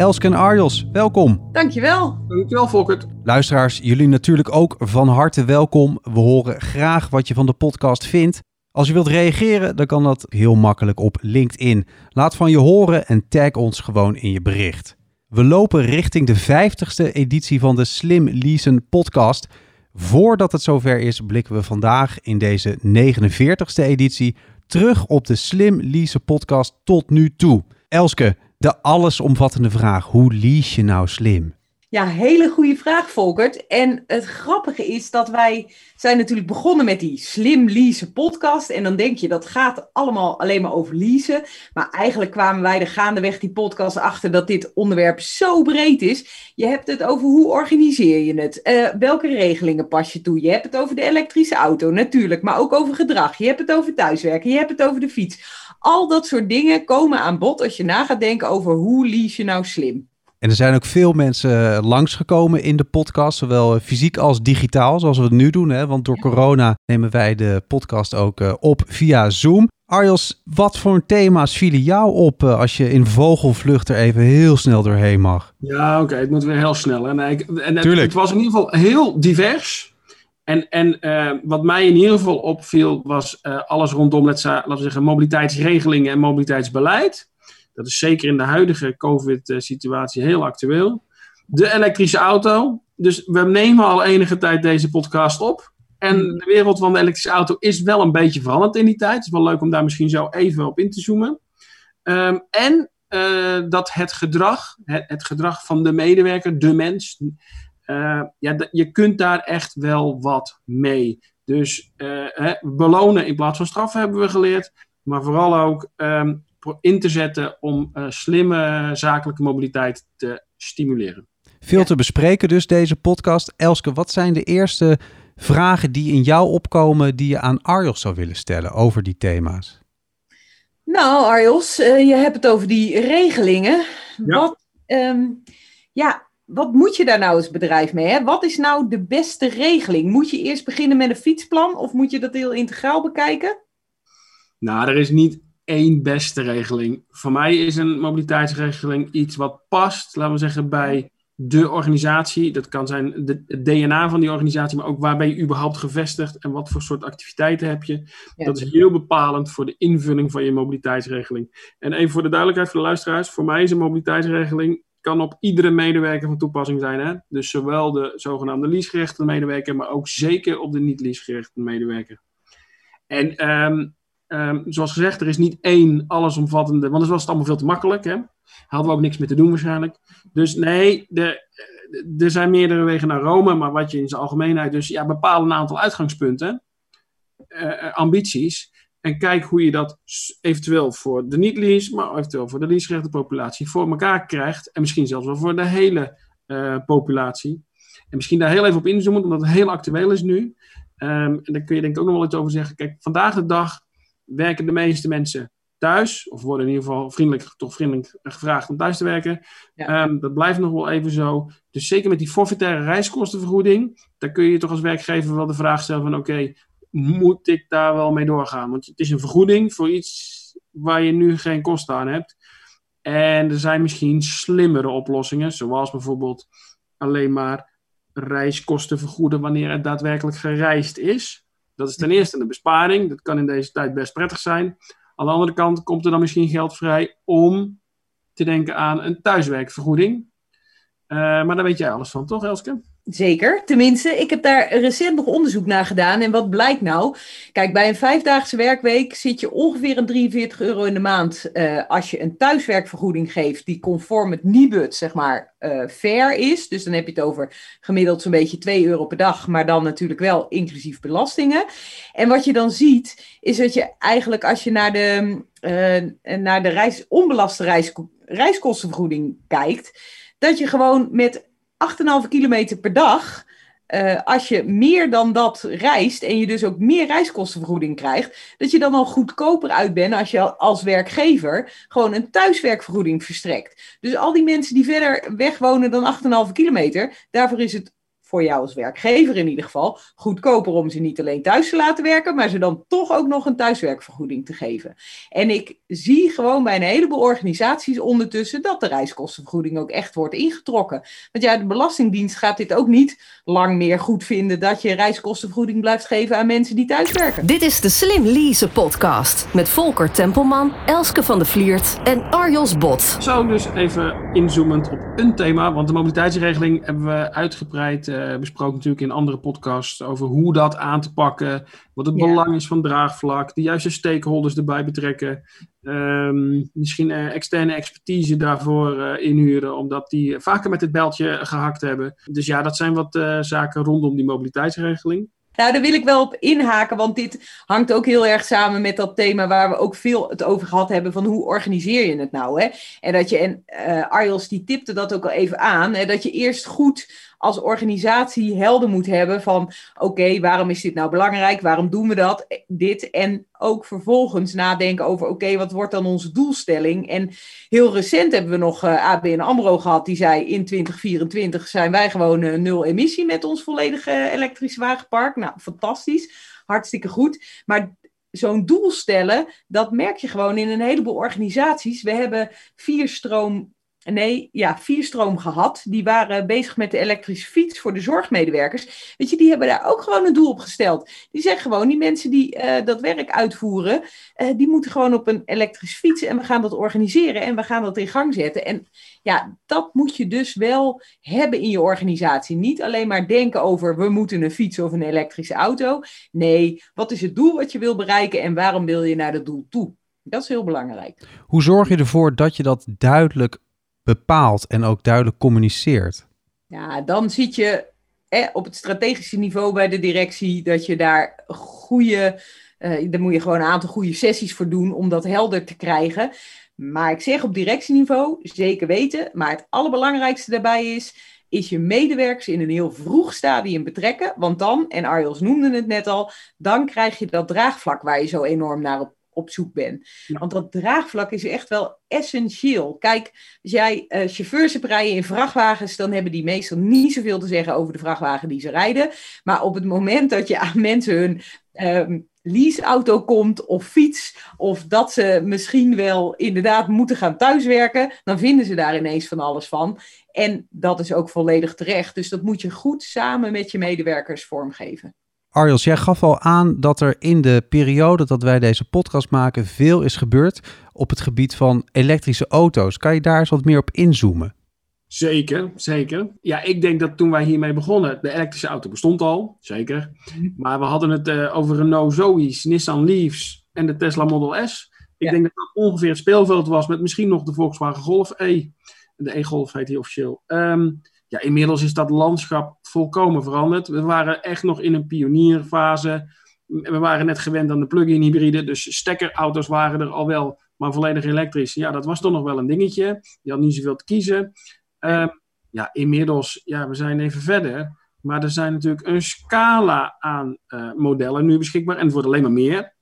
Elske en Arjos, welkom. Dankjewel. Dankjewel, Volkert. Luisteraars, jullie natuurlijk ook van harte welkom. We horen graag wat je van de podcast vindt. Als je wilt reageren, dan kan dat heel makkelijk op LinkedIn. Laat van je horen en tag ons gewoon in je bericht. We lopen richting de 50ste editie van de Slim Leasen podcast. Voordat het zover is, blikken we vandaag in deze 49ste editie terug op de Slim Leasen podcast tot nu toe. Elske, de allesomvattende vraag: hoe lease je nou slim? Ja, hele goede vraag, Volkert. En het grappige is dat wij zijn natuurlijk begonnen met die Slim Leasen podcast. En dan denk je, dat gaat allemaal alleen maar over leasen. Maar eigenlijk kwamen wij er gaandeweg die podcast achter dat dit onderwerp zo breed is. Je hebt het over hoe organiseer je het? Uh, welke regelingen pas je toe? Je hebt het over de elektrische auto, natuurlijk. Maar ook over gedrag. Je hebt het over thuiswerken. Je hebt het over de fiets. Al dat soort dingen komen aan bod als je na gaat denken over hoe lease je nou slim. En er zijn ook veel mensen eh, langsgekomen in de podcast, zowel eh, fysiek als digitaal, zoals we het nu doen. Hè? Want door corona nemen wij de podcast ook eh, op via Zoom. Arjos, wat voor thema's vielen jou op als je in vogelvlucht er even heel snel doorheen mag? Ja, oké, het moet weer heel snel. En, ik, en het, het, was in ieder geval heel divers. En, en wat mij in ieder geval opviel was alles rondom, laten we zeggen, mobiliteitsregelingen en mobiliteitsbeleid. Dat is zeker in de huidige COVID-situatie heel actueel. De elektrische auto. Dus we nemen al enige tijd deze podcast op. En de wereld van de elektrische auto is wel een beetje veranderd in die tijd. Het is wel leuk om daar misschien zo even op in te zoomen. Ehm, en uh, dat het gedrag, het, het, gedrag van de medewerker, de mens, uh, ja, je kunt daar echt wel wat mee. Dus uh, hè, belonen in plaats van straffen hebben we geleerd. Maar vooral ook um, in te zetten om uh, slimme zakelijke mobiliteit te stimuleren. Veel te bespreken dus deze podcast. Elske, wat zijn de eerste vragen die in jou opkomen die je aan Arjos zou willen stellen over die thema's? Nou, Arjos, uh, je hebt het over die regelingen. Ja. Wat, um, ja, wat moet je daar nou als bedrijf mee? Hè? Wat is nou de beste regeling? Moet je eerst beginnen met een fietsplan of moet je dat heel integraal bekijken? Nou, er is niet één beste regeling. Voor mij is een mobiliteitsregeling iets wat past, laten we zeggen, bij de organisatie. Dat kan zijn de, het DNA van die organisatie, maar ook waar ben je überhaupt gevestigd en wat voor soort activiteiten heb je. Dat is heel bepalend voor de invulling van je mobiliteitsregeling. En even voor de duidelijkheid voor de luisteraars, voor mij is een mobiliteitsregeling kan op iedere medewerker van toepassing zijn. Hè? Dus zowel de zogenaamde leasegerechte medewerker, maar ook zeker op de niet-leasegerechte medewerker. En um, zoals gezegd, er is niet één allesomvattende, want dan was het allemaal veel te makkelijk. Hè? Hadden we ook niks meer te doen waarschijnlijk. Dus nee, de, er zijn meerdere wegen naar Rome, maar wat je in zijn algemeenheid dus, ja, bepaal een aantal uitgangspunten, uh, ambities. En kijk hoe je dat eventueel voor de niet-lease, maar eventueel voor de leasegerechte populatie voor elkaar krijgt. En misschien zelfs wel voor de hele uh, populatie. En misschien daar heel even op inzoomen, omdat het heel actueel is nu. Um, en daar kun je denk ik ook nog wel iets over zeggen. Kijk, vandaag de dag werken de meeste mensen thuis, of worden in ieder geval vriendelijk, toch vriendelijk gevraagd om thuis te werken. Ehm, dat blijft nog wel even zo. Dus zeker met die forfaitaire reiskostenvergoeding, daar kun je toch als werkgever wel de vraag stellen van oké, moet ik daar wel mee doorgaan? Want het is een vergoeding voor iets waar je nu geen kosten aan hebt. En er zijn misschien slimmere oplossingen, zoals bijvoorbeeld alleen maar reiskosten vergoeden wanneer het daadwerkelijk gereisd is. Dat is ten eerste een besparing. Dat kan in deze tijd best prettig zijn. Aan de andere kant komt er dan misschien geld vrij om te denken aan een thuiswerkvergoeding. Uh, maar daar weet jij alles van, toch Elske? Zeker, tenminste. Ik heb daar recent nog onderzoek naar gedaan. En wat blijkt nou? Kijk, bij een vijfdaagse werkweek zit je ongeveer een 43 euro in de maand. Uh, als je een thuiswerkvergoeding geeft die conform het NIBUD, zeg maar, uh, fair is. Dus dan heb je het over gemiddeld zo'n beetje 2 euro per dag. Maar dan natuurlijk wel inclusief belastingen. En wat je dan ziet, is dat je eigenlijk als je naar de, uh, naar de reis, onbelaste reis, reiskostenvergoeding kijkt. Dat je gewoon met 8,5 kilometer per dag eh, als je meer dan dat reist en je dus ook meer reiskostenvergoeding krijgt, dat je dan al goedkoper uit bent als je als werkgever gewoon een thuiswerkvergoeding verstrekt. Dus al die mensen die verder weg wonen dan 8,5 kilometer, daarvoor is het voor jou als werkgever in ieder geval, goedkoper om ze niet alleen thuis te laten werken, maar ze dan toch ook nog een thuiswerkvergoeding te geven. En ik zie gewoon bij een heleboel organisaties ondertussen dat de reiskostenvergoeding ook echt wordt ingetrokken. Want ja, de Belastingdienst gaat dit ook niet lang meer goed vinden dat je reiskostenvergoeding blijft geven aan mensen die thuis werken. Dit is de Slim Lease podcast met Volker Tempelman, Elske van de Vliert en Arjos Bot. Zo dus even inzoomend op een thema, want de mobiliteitsregeling hebben we uitgebreid uh, besproken natuurlijk in andere podcasts over hoe dat aan te pakken, wat het Ja. belang is van draagvlak, de juiste stakeholders erbij betrekken, ehm, misschien eh, externe expertise daarvoor eh, inhuren, omdat die vaker met het beltje gehakt hebben. Dus ja, dat zijn wat zaken rondom die mobiliteitsregeling. Nou, daar wil ik wel op inhaken, want dit hangt ook heel erg samen met dat thema waar we ook veel het over gehad hebben van hoe organiseer je het nou, hè? En dat je, en Arjels die tipte dat ook al even aan, hè, dat je eerst goed als organisatie helder moet hebben van oké, waarom is dit nou belangrijk, waarom doen we dat, eh, dit en ook vervolgens nadenken over oké, wat wordt dan onze doelstelling? En heel recent hebben we nog eh, ABN AMRO gehad, die zei in 2024 zijn wij gewoon eh, nul emissie met ons volledige elektrische wagenpark. Nou, fantastisch, hartstikke goed. Maar zo'n doel stellen, dat merk je gewoon in een heleboel organisaties. We hebben vier stroom Nee, ja, vierstroom gehad. Die waren bezig met de elektrische fiets voor de zorgmedewerkers. Weet je, die hebben daar ook gewoon een doel op gesteld. Die zeggen gewoon, die mensen die eh, dat werk uitvoeren, eh, die moeten gewoon op een elektrische fiets en we gaan dat organiseren en we gaan dat in gang zetten. En ja, dat moet je dus wel hebben in je organisatie. Niet alleen maar denken over we moeten een fiets of een elektrische auto. Nee, wat is het doel wat je wil bereiken en waarom wil je naar dat doel toe? Dat is heel belangrijk. Hoe zorg je ervoor dat je dat duidelijk bepaalt en ook duidelijk communiceert? Ja, dan zit je op het strategische niveau bij de directie dat je daar goede, eh daar moet je gewoon een aantal goede sessies voor doen om dat helder te krijgen. Maar ik zeg op directieniveau, zeker weten, maar het allerbelangrijkste daarbij is, is je medewerkers in een heel vroeg stadium betrekken. Want dan, en Arjels noemde het net al, dan krijg je dat draagvlak waar je zo enorm naar op, op zoek bent. Ja. Want dat draagvlak is echt wel essentieel. Kijk, als jij eh, chauffeurs hebt rijden in vrachtwagens, dan hebben die meestal niet zoveel te zeggen over de vrachtwagen die ze rijden. Maar op het moment dat je aan mensen hun ehm, leaseauto komt of fiets, of dat ze misschien wel inderdaad moeten gaan thuiswerken, dan vinden ze daar ineens van alles van. En dat is ook volledig terecht. Dus dat moet je goed samen met je medewerkers vormgeven. Arjels, jij gaf al aan dat er in de periode dat wij deze podcast maken veel is gebeurd op het gebied van elektrische auto's. Kan je daar eens wat meer op inzoomen? Zeker, zeker. Ja, ik denk dat toen wij hiermee begonnen, de elektrische auto bestond al, zeker. Maar we hadden het eh, over Renault Zoe's, Nissan Leafs en de Tesla Model S. Ik Ja. denk dat dat ongeveer het speelveld was met misschien nog de Volkswagen Golf E. De E-Golf heet die officieel. Ehm, ja, inmiddels is dat landschap volkomen veranderd. We waren echt nog in een pionierfase. We waren net gewend aan de plug-in hybride, dus stekkerauto's waren er al wel, maar volledig elektrisch. Ja, dat was toch nog wel een dingetje. Je had niet zoveel te kiezen. Ehm, ja, inmiddels, ja, we zijn even verder. Maar er zijn natuurlijk een scala aan eh, modellen nu beschikbaar. En het wordt alleen maar meer.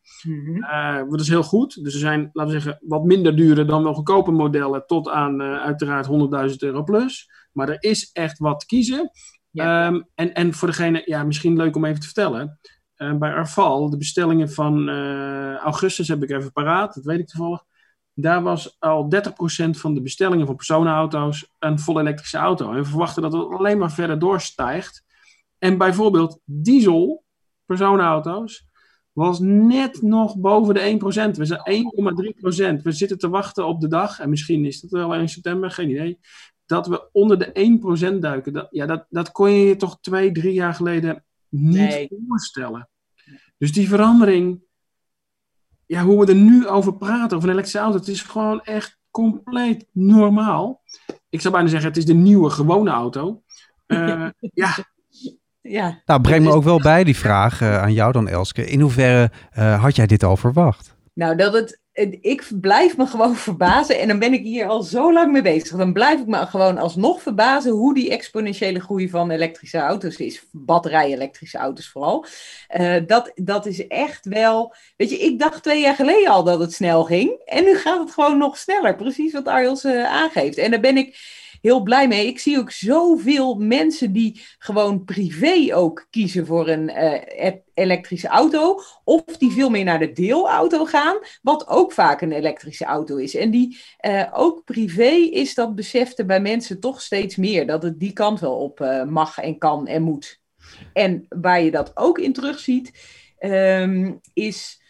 Eh, dat is heel goed. Dus er zijn, laten we zeggen, wat minder dure dan wel goedkope modellen. Tot aan eh, uiteraard 100.000 euro plus. Maar er is echt wat te kiezen. Ehm, en, en voor degene, ja, misschien leuk om even te vertellen. Eh, bij Arval, de bestellingen van eh, augustus heb ik even paraat. Dat weet ik toevallig. Daar was al 30% van de bestellingen van personenauto's een volle elektrische auto. En we verwachten dat het alleen maar verder doorstijgt. En bijvoorbeeld diesel personenauto's was net nog boven de 1%. We zijn 1,3%. We zitten te wachten op de dag, en misschien is dat wel in september, geen idee, dat we onder de 1% duiken. Dat, ja, dat, dat kon je je toch twee, drie jaar geleden niet Nee. voorstellen. Dus die verandering, ja, hoe we er nu over praten, over een elektrische auto, het is gewoon echt compleet normaal. Ik zou bijna zeggen, het is de nieuwe gewone auto. Eh, ja, Ja, Nou, breng me Dus- ook wel bij die vraag eh, aan jou dan, Elske. In hoeverre eh, had jij dit al verwacht? nou dat het ik blijf me gewoon verbazen. En dan ben ik hier al zo lang mee bezig. Dan blijf ik me gewoon alsnog verbazen hoe die exponentiële groei van elektrische auto's is. Batterij-elektrische auto's vooral. Uh, dat, dat is echt wel. Weet je, ik dacht twee jaar geleden al dat het snel ging. En nu gaat het gewoon nog sneller. Precies wat Arjels uh, aangeeft. En daar ben ik heel blij mee. Ik zie ook zoveel mensen die gewoon privé ook kiezen voor een uh, elektrische auto. Of die veel meer naar de deelauto gaan, wat ook vaak een elektrische auto is. En die uh, ook privé is dat besefte bij mensen toch steeds meer. Dat het die kant wel op uh, mag en kan en moet. En waar je dat ook in terugziet, um, is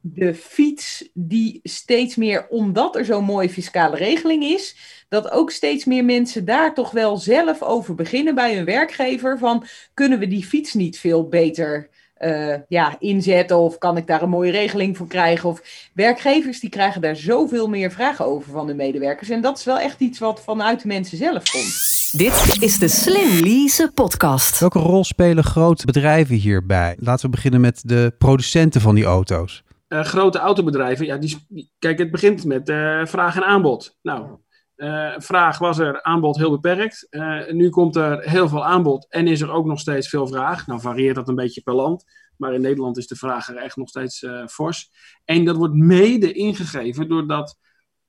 de fiets die steeds meer, omdat er zo'n mooie fiscale regeling is, dat ook steeds meer mensen daar toch wel zelf over beginnen bij hun werkgever. Van kunnen we die fiets niet veel beter uh, ja, inzetten of kan ik daar een mooie regeling voor krijgen? Of werkgevers die krijgen daar zoveel meer vragen over van de medewerkers. En dat is wel echt iets wat vanuit de mensen zelf komt. Dit is de Slim Lease podcast. Welke rol spelen grote bedrijven hierbij? Laten we beginnen met de producenten van die auto's. Uh, grote autobedrijven, ja, die, kijk, het begint met uh, vraag en aanbod. Nou, uh, vraag was er, aanbod heel beperkt. Nu komt er heel veel aanbod en is er ook nog steeds veel vraag. Nou varieert dat een beetje per land, maar in Nederland is de vraag er echt nog steeds fors. En dat wordt mede ingegeven doordat,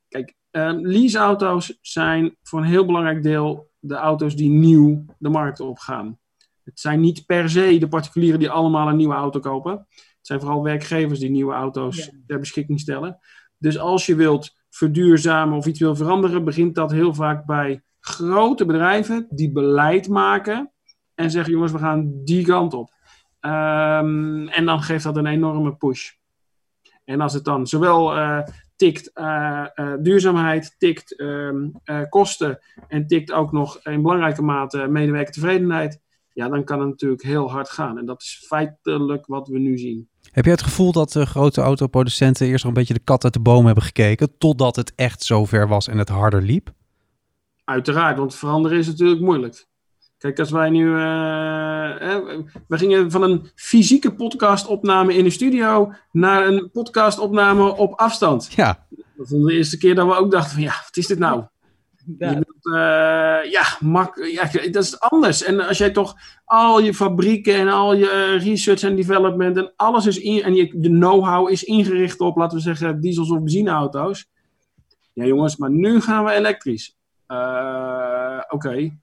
kijk, leaseauto's zijn voor een heel belangrijk deel de auto's die nieuw de markt opgaan. Het zijn niet per se de particulieren die allemaal een nieuwe auto kopen. Zijn vooral werkgevers die nieuwe auto's ja. ter beschikking stellen. Dus als je wilt verduurzamen of iets wil veranderen, begint dat heel vaak bij grote bedrijven die beleid maken en zeggen: jongens, we gaan die kant op. Um, en dan geeft dat een enorme push. En als het dan zowel uh, tikt uh, uh, duurzaamheid, tikt um, kosten en tikt ook nog in belangrijke mate medewerkertevredenheid, ja, dan kan het natuurlijk heel hard gaan. En dat is feitelijk wat we nu zien. Heb jij het gevoel dat de grote autoproducenten eerst nog een beetje de kat uit de boom hebben gekeken, totdat het echt zover was en het harder liep? Uiteraard, want veranderen is natuurlijk moeilijk. Kijk, als wij nu. Uh, we gingen van een fysieke podcastopname in de studio naar een podcastopname op afstand. Ja. Dat was de eerste keer dat we ook dachten: van ja, wat is dit nou? Ja, uh, ja, mak, ja, dat is anders. En als jij toch al je fabrieken en al je uh, research en development en alles is in, en je, de know-how is ingericht op, laten we zeggen, diesels of benzineauto's. Ja, jongens, maar nu gaan we elektrisch. Uh, Oké. Okay.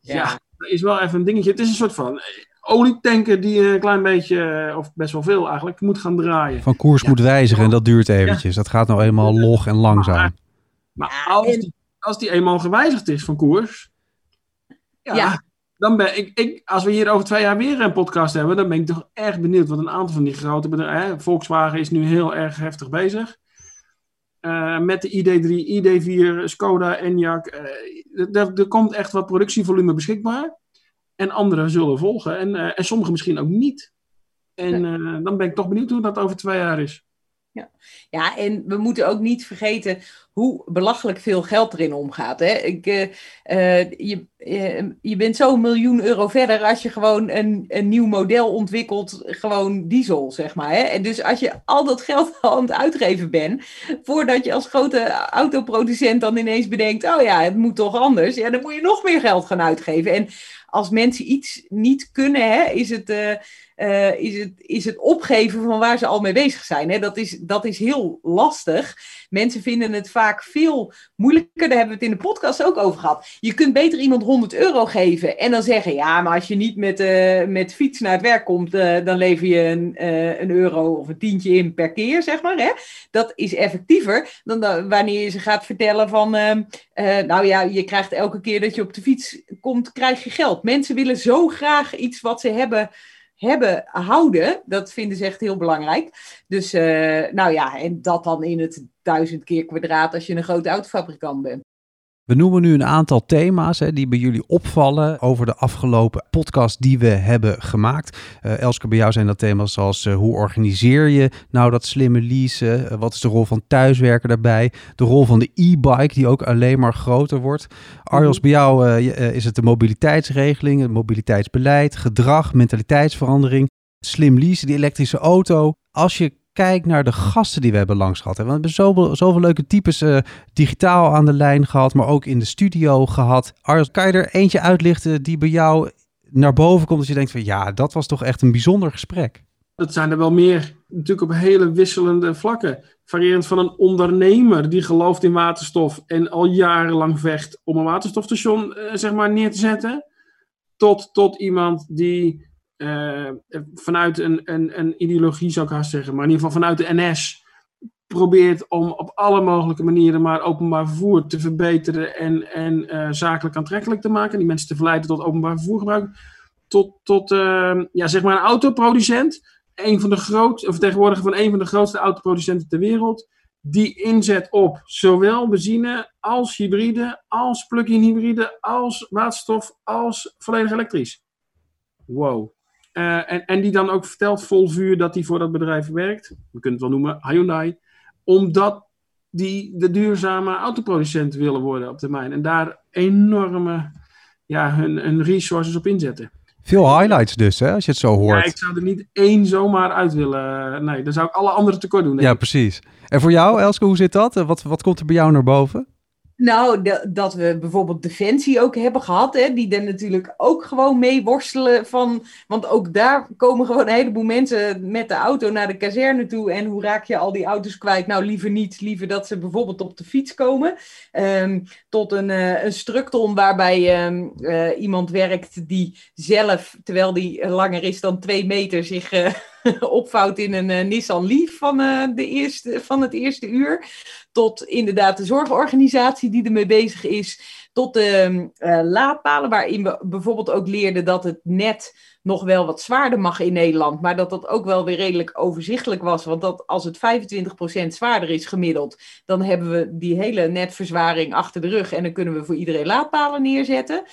Ja. ja, dat is wel even een dingetje. Het is een soort van olietanker die een klein beetje, of best wel veel eigenlijk, moet gaan draaien. Van koers ja. moet wijzigen en dat duurt eventjes. Dat gaat nou eenmaal log en langzaam. Maar, maar als die als die eenmaal gewijzigd is van koers, ja, ja. dan ben ik, ik, als we hier over twee jaar weer een podcast hebben, dan ben ik toch echt benieuwd. wat een aantal van die grote bedrijven, Volkswagen is nu heel erg heftig bezig. Uh, met de ID3, ID4, Skoda, Enyaq. Uh, er, komt echt wat productievolume beschikbaar. En anderen zullen volgen. En, uh, en sommigen misschien ook niet. En dan ben ik toch benieuwd hoe dat over twee jaar is. Ja. ja, en we moeten ook niet vergeten hoe belachelijk veel geld erin omgaat. Hè? Ik, uh, uh, je, uh, je bent zo'n miljoen euro verder als je gewoon een, een nieuw model ontwikkelt, gewoon diesel, zeg maar. Hè? En dus als je al dat geld aan het uitgeven bent, voordat je als grote autoproducent dan ineens bedenkt, oh ja, het moet toch anders, ja, dan moet je nog meer geld gaan uitgeven. En als mensen iets niet kunnen, hè, is, het, uh, is, het, is het opgeven van waar ze al mee bezig zijn. Hè. Dat, is, dat is heel lastig. Mensen vinden het vaak veel moeilijker. Daar hebben we het in de podcast ook over gehad. Je kunt beter iemand 100 euro geven en dan zeggen: ja, maar als je niet met, uh, met fiets naar het werk komt, dan lever je een, een euro of een tientje in per keer, zeg maar. Hè. Dat is effectiever dan, wanneer je ze gaat vertellen van: nou ja, je krijgt elke keer dat je op de fiets komt, krijg je geld. Mensen willen zo graag iets wat ze hebben, hebben houden. Dat vinden ze echt heel belangrijk. Dus uh, nou ja, en dat dan in het duizend keer kwadraat als je een grote autofabrikant bent. We noemen nu een aantal thema's hè, die bij jullie opvallen over de afgelopen podcast die we hebben gemaakt. Uh, Elske, bij jou zijn dat thema's zoals uh, hoe organiseer je nou dat slimme leasen? Uh, wat is de rol van thuiswerken daarbij? De rol van de e-bike die ook alleen maar groter wordt. Arjos, bij jou is het de mobiliteitsregeling, het mobiliteitsbeleid, gedrag, mentaliteitsverandering. Slim leasen, die elektrische auto. Als je kijk naar de gasten die we hebben langs gehad. We hebben zoveel, zoveel leuke types uh, digitaal aan de lijn gehad, maar ook in de studio gehad. Arjos, kan je er eentje uitlichten die bij jou naar boven komt als je denkt van ja, dat was toch echt een bijzonder gesprek? Dat zijn er wel meer, natuurlijk op hele wisselende vlakken. Variërend van een ondernemer die gelooft in waterstof en al jarenlang vecht om een waterstofstation uh, zeg maar neer te zetten. Tot, tot iemand die uh, vanuit een, een, een ideologie zou ik haast zeggen, maar in ieder geval vanuit de NS probeert om op alle mogelijke manieren maar openbaar vervoer te verbeteren en, en uh, zakelijk aantrekkelijk te maken. Die mensen te verleiden tot openbaar vervoergebruik. Tot, tot ja, zeg maar een autoproducent. Een van de grootste, of van een van de grootste autoproducenten ter wereld. Die inzet op zowel benzine als hybride, als plug-in hybride, als waterstof, als volledig elektrisch. Wow. Uh, en, en die dan ook vertelt vol vuur dat hij voor dat bedrijf werkt. We kunnen het wel noemen Hyundai. Omdat die de duurzame autoproducent willen worden op termijn. En daar enorme ja, hun, hun resources op inzetten. Veel highlights dus, hè, als je het zo hoort. Ja, ik zou er niet één zomaar uit willen. Nee, dan zou ik alle andere tekort doen. Ja, precies. En voor jou, Elske, hoe zit dat? Wat, wat komt er bij jou naar boven? Nou, dat we bijvoorbeeld Defensie ook hebben gehad, hè, die er natuurlijk ook gewoon mee worstelen van, want ook daar komen gewoon een heleboel mensen met de auto naar de kazerne toe en hoe raak je al die auto's kwijt? Nou, liever niet, liever dat ze bijvoorbeeld op de fiets komen, um, tot een, uh, structon waarbij um, uh, iemand werkt die zelf, terwijl die langer is dan twee meter, zich uh, opvouwt in een Nissan Leaf van, de eerste, van het eerste uur. Tot inderdaad de zorgorganisatie die ermee bezig is. Tot de uh, laadpalen, waarin we bijvoorbeeld ook leerden dat het net nog wel wat zwaarder mag in Nederland. Maar dat dat ook wel weer redelijk overzichtelijk was. Want dat als het 25% zwaarder is gemiddeld, dan hebben we die hele netverzwaring achter de rug. En dan kunnen we voor iedereen laadpalen neerzetten.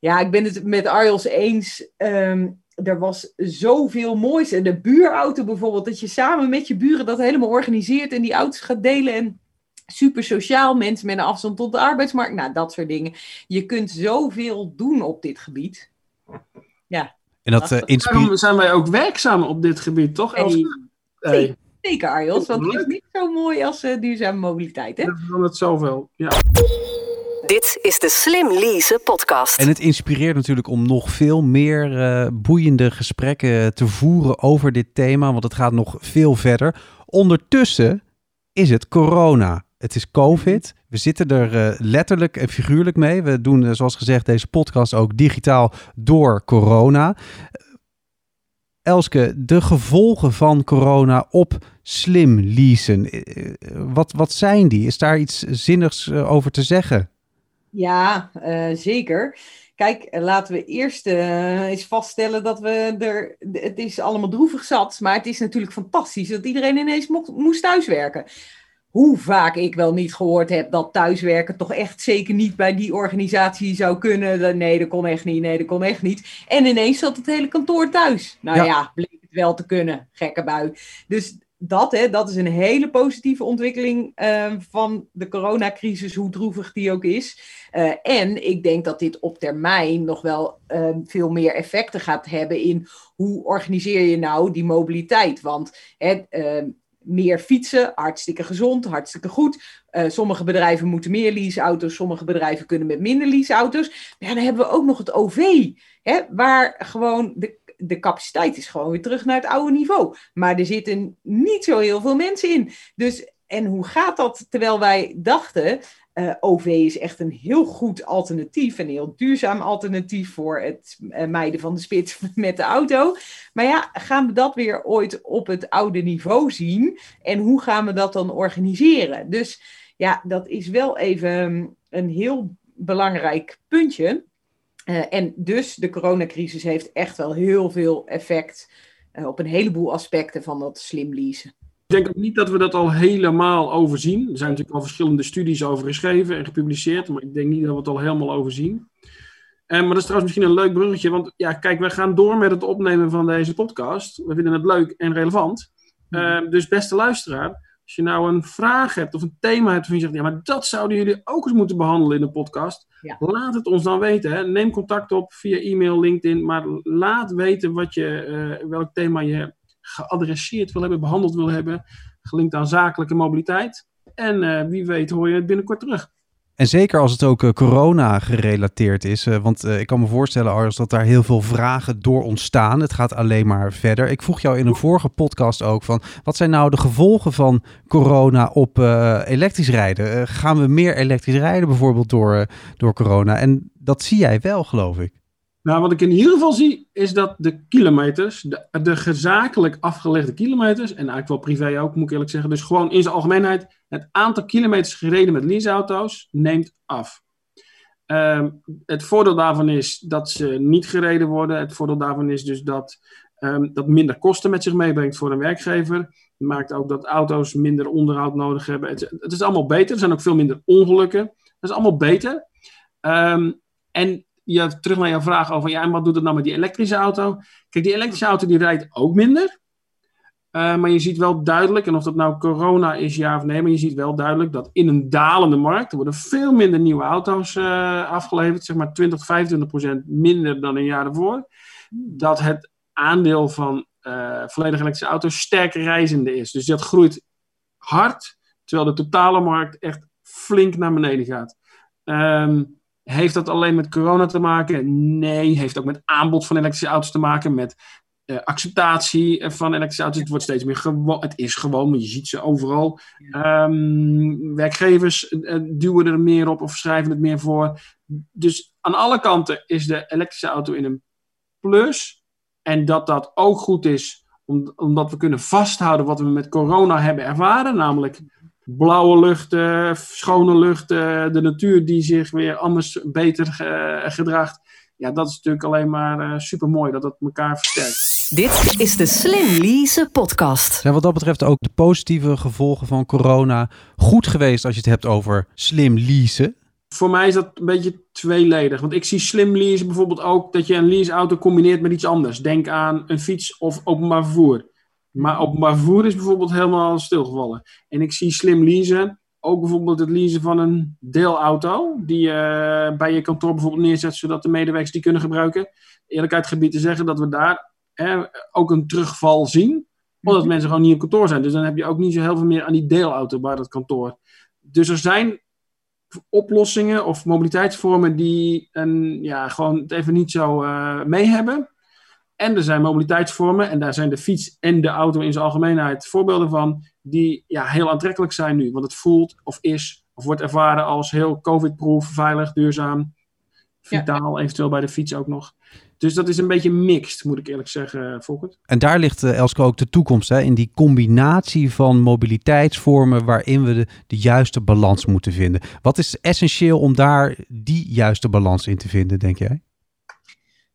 Ja, ik ben het met Arjos eens. Um, er was zoveel moois. En de buurauto bijvoorbeeld, dat je samen met je buren dat helemaal organiseert en die auto's gaat delen. En super sociaal, mensen met een afstand tot de arbeidsmarkt. Nou, dat soort dingen. Je kunt zoveel doen op dit gebied. Ja. En dat uh, Daarom zijn wij ook werkzaam op dit gebied, toch? Hey. Hey. Zeker, Arjos. Want het is niet zo mooi als uh, duurzame mobiliteit, hè? Dat is het zoveel, ja. Dit is de Slim Lease podcast. En het inspireert natuurlijk om nog veel meer uh, boeiende gesprekken te voeren over dit thema, want het gaat nog veel verder. Ondertussen is het corona. Het is COVID. We zitten er uh, letterlijk en figuurlijk mee. We doen, uh, zoals gezegd, deze podcast ook digitaal door corona. Elske, de gevolgen van corona op slim leasen. Wat, wat zijn die? Is daar iets zinnigs over te zeggen? Ja, uh, zeker. Kijk, laten we eerst uh, eens vaststellen dat we er. Het is allemaal droevig zat, maar het is natuurlijk fantastisch dat iedereen ineens mocht, moest thuiswerken. Hoe vaak ik wel niet gehoord heb dat thuiswerken toch echt zeker niet bij die organisatie zou kunnen. Nee, dat kon echt niet. Nee, dat kon echt niet. En ineens zat het hele kantoor thuis. Nou ja, ja bleek het wel te kunnen. Gekke bui. Dus dat, hè, dat is een hele positieve ontwikkeling uh, van de coronacrisis, hoe droevig die ook is. Uh, en ik denk dat dit op termijn nog wel uh, veel meer effecten gaat hebben in hoe organiseer je nou die mobiliteit. Want hè, ehm, meer fietsen, hartstikke gezond, hartstikke goed. Uh, sommige bedrijven moeten meer leaseauto's, sommige bedrijven kunnen met minder leaseauto's. Maar ja, dan hebben we ook nog het OV, hè, waar gewoon de de capaciteit is gewoon weer terug naar het oude niveau. Maar er zitten niet zo heel veel mensen in. Dus, en hoe gaat dat? Terwijl wij dachten, uh, OV is echt een heel goed alternatief, een heel duurzaam alternatief voor het uh, mijden van de spits met de auto. Maar ja, gaan we dat weer ooit op het oude niveau zien? En hoe gaan we dat dan organiseren? Dus ja, dat is wel even een heel belangrijk puntje. Uh, en dus de coronacrisis heeft echt wel heel veel effect uh, op een heleboel aspecten van dat slim leasen. Ik denk ook niet dat we dat al helemaal overzien. Er zijn natuurlijk al verschillende studies over geschreven en gepubliceerd, maar ik denk niet dat we het al helemaal overzien. Uh, maar dat is trouwens misschien een leuk bruggetje, want ja, kijk, wij gaan door met het opnemen van deze podcast. We vinden het leuk en relevant. Mm. dus beste luisteraar, als je nou een vraag hebt of een thema hebt, van je zegt, ja, maar dat zouden jullie ook eens moeten behandelen in de podcast. Laat het ons dan weten. Hè. Neem contact op via e-mail, LinkedIn, maar laat weten wat je, uh, welk thema je geadresseerd wil hebben, behandeld wil hebben, gelinkt aan zakelijke mobiliteit. En wie weet hoor je het binnenkort terug. En zeker als het ook uh, corona gerelateerd is. Uh, want uh, ik kan me voorstellen, Ars, dat daar heel veel vragen door ontstaan. Het gaat alleen maar verder. Ik vroeg jou in een vorige podcast ook van... wat zijn nou de gevolgen van corona op elektrisch rijden? gaan we meer elektrisch rijden bijvoorbeeld door, door corona? En dat zie jij wel, geloof ik. Nou, wat ik in ieder geval zie, is dat de kilometers, de, gezakelijk afgelegde kilometers, en eigenlijk wel privé ook, moet ik eerlijk zeggen, dus gewoon in zijn algemeenheid, het aantal kilometers gereden met leaseauto's neemt af. Um, het voordeel daarvan is dat ze niet gereden worden. Het voordeel daarvan is dus dat um, dat minder kosten met zich meebrengt voor een werkgever. Het maakt ook dat auto's minder onderhoud nodig hebben. Het, het, is allemaal beter. Er zijn ook veel minder ongelukken. Dat is allemaal beter. Um, en ja, terug naar jouw vraag over, ja, en wat doet het nou met die elektrische auto? Kijk, die elektrische auto die rijdt ook minder. Uh, maar je ziet wel duidelijk, en of dat nou corona is, ja of nee, maar je ziet wel duidelijk dat in een dalende markt, er worden veel minder nieuwe auto's uh, afgeleverd, zeg maar 20, 25 procent minder dan een jaar ervoor. Dat het aandeel van uh, volledig elektrische auto's sterker reizende is. Dus dat groeit hard, terwijl de totale markt echt flink naar beneden gaat. Um, heeft dat alleen met corona te maken? Nee, heeft ook met aanbod van elektrische auto's te maken, met uh, acceptatie van elektrische auto's. Het wordt steeds meer gewoon. Het is gewoon, maar je ziet ze overal. Um, werkgevers uh, duwen er meer op of schrijven het meer voor. Dus aan alle kanten is de elektrische auto in een plus. En dat dat ook goed is, omdat we kunnen vasthouden wat we met corona hebben ervaren, namelijk blauwe lucht, schone lucht, de natuur die zich weer anders beter gedraagt. Ja, dat is natuurlijk alleen maar uh, super mooi dat dat elkaar versterkt. Dit is de Slim Lease podcast. Zijn wat dat betreft ook de positieve gevolgen van corona goed geweest als je het hebt over slim leasen? Voor mij is dat een beetje tweeledig. Want ik zie slim leasen bijvoorbeeld ook dat je een leaseauto combineert met iets anders. Denk aan een fiets of openbaar vervoer. Maar openbaar vervoer is bijvoorbeeld helemaal stilgevallen. En ik zie slim leasen, ook bijvoorbeeld het leasen van een deelauto, die je uh, bij je kantoor bijvoorbeeld neerzet, zodat de medewerkers die kunnen gebruiken. Eerlijkheid gebied te zeggen dat we daar eh, ook een terugval zien, omdat mhm. mensen gewoon niet op kantoor zijn. Dus dan heb je ook niet zo heel veel meer aan die deelauto bij dat kantoor. Dus er zijn oplossingen of mobiliteitsvormen die een, ja, gewoon het even niet zo uh, mee hebben. En er zijn mobiliteitsvormen, en daar zijn de fiets en de auto in zijn algemeenheid voorbeelden van, die ja, heel aantrekkelijk zijn nu. Want het voelt of is of wordt ervaren als heel covid-proof, veilig, duurzaam, vitaal, eventueel bij de fiets ook nog. Dus dat is een beetje mixed, moet ik eerlijk zeggen, Volkert. En daar ligt, uh, Elske, ook de toekomst, hè? in die combinatie van mobiliteitsvormen waarin we de, de juiste balans moeten vinden. Wat is essentieel om daar die juiste balans in te vinden, denk jij?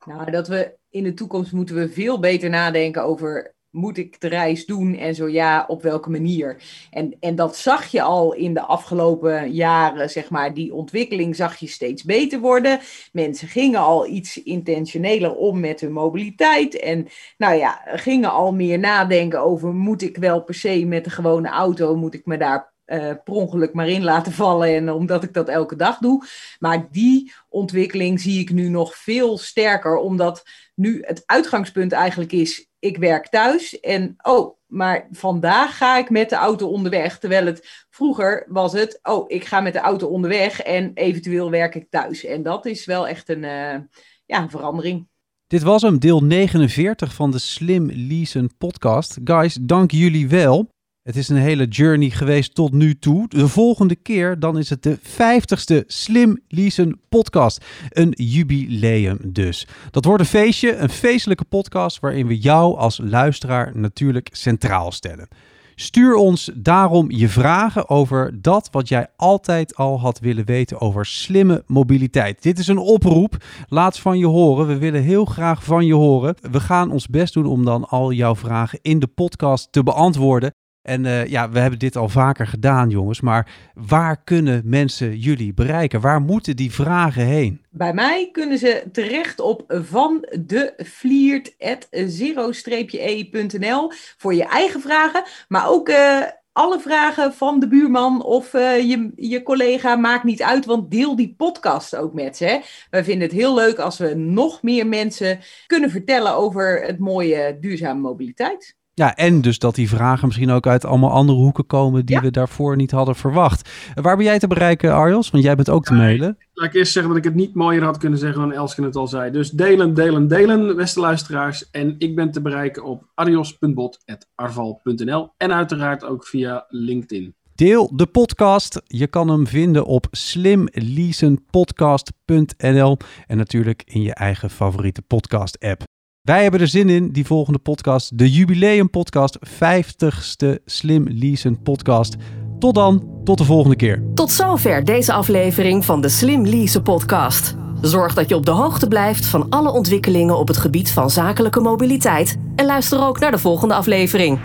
Nou, dat we in de toekomst moeten we veel beter nadenken over moet ik de reis doen en zo ja, op welke manier? En, en dat zag je al in de afgelopen jaren, zeg maar, die ontwikkeling zag je steeds beter worden. Mensen gingen al iets intentioneler om met hun mobiliteit en nou ja, gingen al meer nadenken over moet ik wel per se met de gewone auto, moet ik me daar uh, per ongeluk maar in laten vallen. En omdat ik dat elke dag doe. Maar die ontwikkeling zie ik nu nog veel sterker. Omdat nu het uitgangspunt eigenlijk is: ik werk thuis. En oh, maar vandaag ga ik met de auto onderweg. Terwijl het vroeger was het: oh, ik ga met de auto onderweg en eventueel werk ik thuis. En dat is wel echt een, uh, ja, een verandering. Dit was hem, deel 49 van de Slim Leasen podcast. Guys, dank jullie wel. Het is een hele journey geweest tot nu toe. De volgende keer dan is het de 50ste Slim Leasen podcast. Een jubileum dus. Dat wordt een feestje, een feestelijke podcast waarin we jou als luisteraar natuurlijk centraal stellen. Stuur ons daarom je vragen over dat wat jij altijd al had willen weten over slimme mobiliteit. Dit is een oproep. Laat van je horen. We willen heel graag van je horen. We gaan ons best doen om dan al jouw vragen in de podcast te beantwoorden. En uh, ja, we hebben dit al vaker gedaan, jongens. Maar waar kunnen mensen jullie bereiken? Waar moeten die vragen heen? Bij mij kunnen ze terecht op van de e.nl voor je eigen vragen. Maar ook uh, alle vragen van de buurman of uh, je, je collega. Maakt niet uit, want deel die podcast ook met ze. Hè? Wij vinden het heel leuk als we nog meer mensen kunnen vertellen over het mooie duurzame mobiliteit. Ja, en dus dat die vragen misschien ook uit allemaal andere hoeken komen die Ja. we daarvoor niet hadden verwacht. Waar ben jij te bereiken, Arjos? Want jij bent ook te mailen. Laat ik eerst zeggen dat ik het niet mooier had kunnen zeggen dan Elske het al zei. Dus delen, delen, delen, beste luisteraars. En ik ben te bereiken op arios.bot.arval.nl en uiteraard ook via LinkedIn. Deel de podcast. Je kan hem vinden op slimleasenpodcast.nl en natuurlijk in je eigen favoriete podcast app. Wij hebben er zin in, die volgende podcast, de jubileum podcast, 50ste Slim Leasen podcast. Tot dan, tot de volgende keer. Tot zover deze aflevering van de Slim Lease podcast. Zorg dat je op de hoogte blijft van alle ontwikkelingen op het gebied van zakelijke mobiliteit en luister ook naar de volgende aflevering.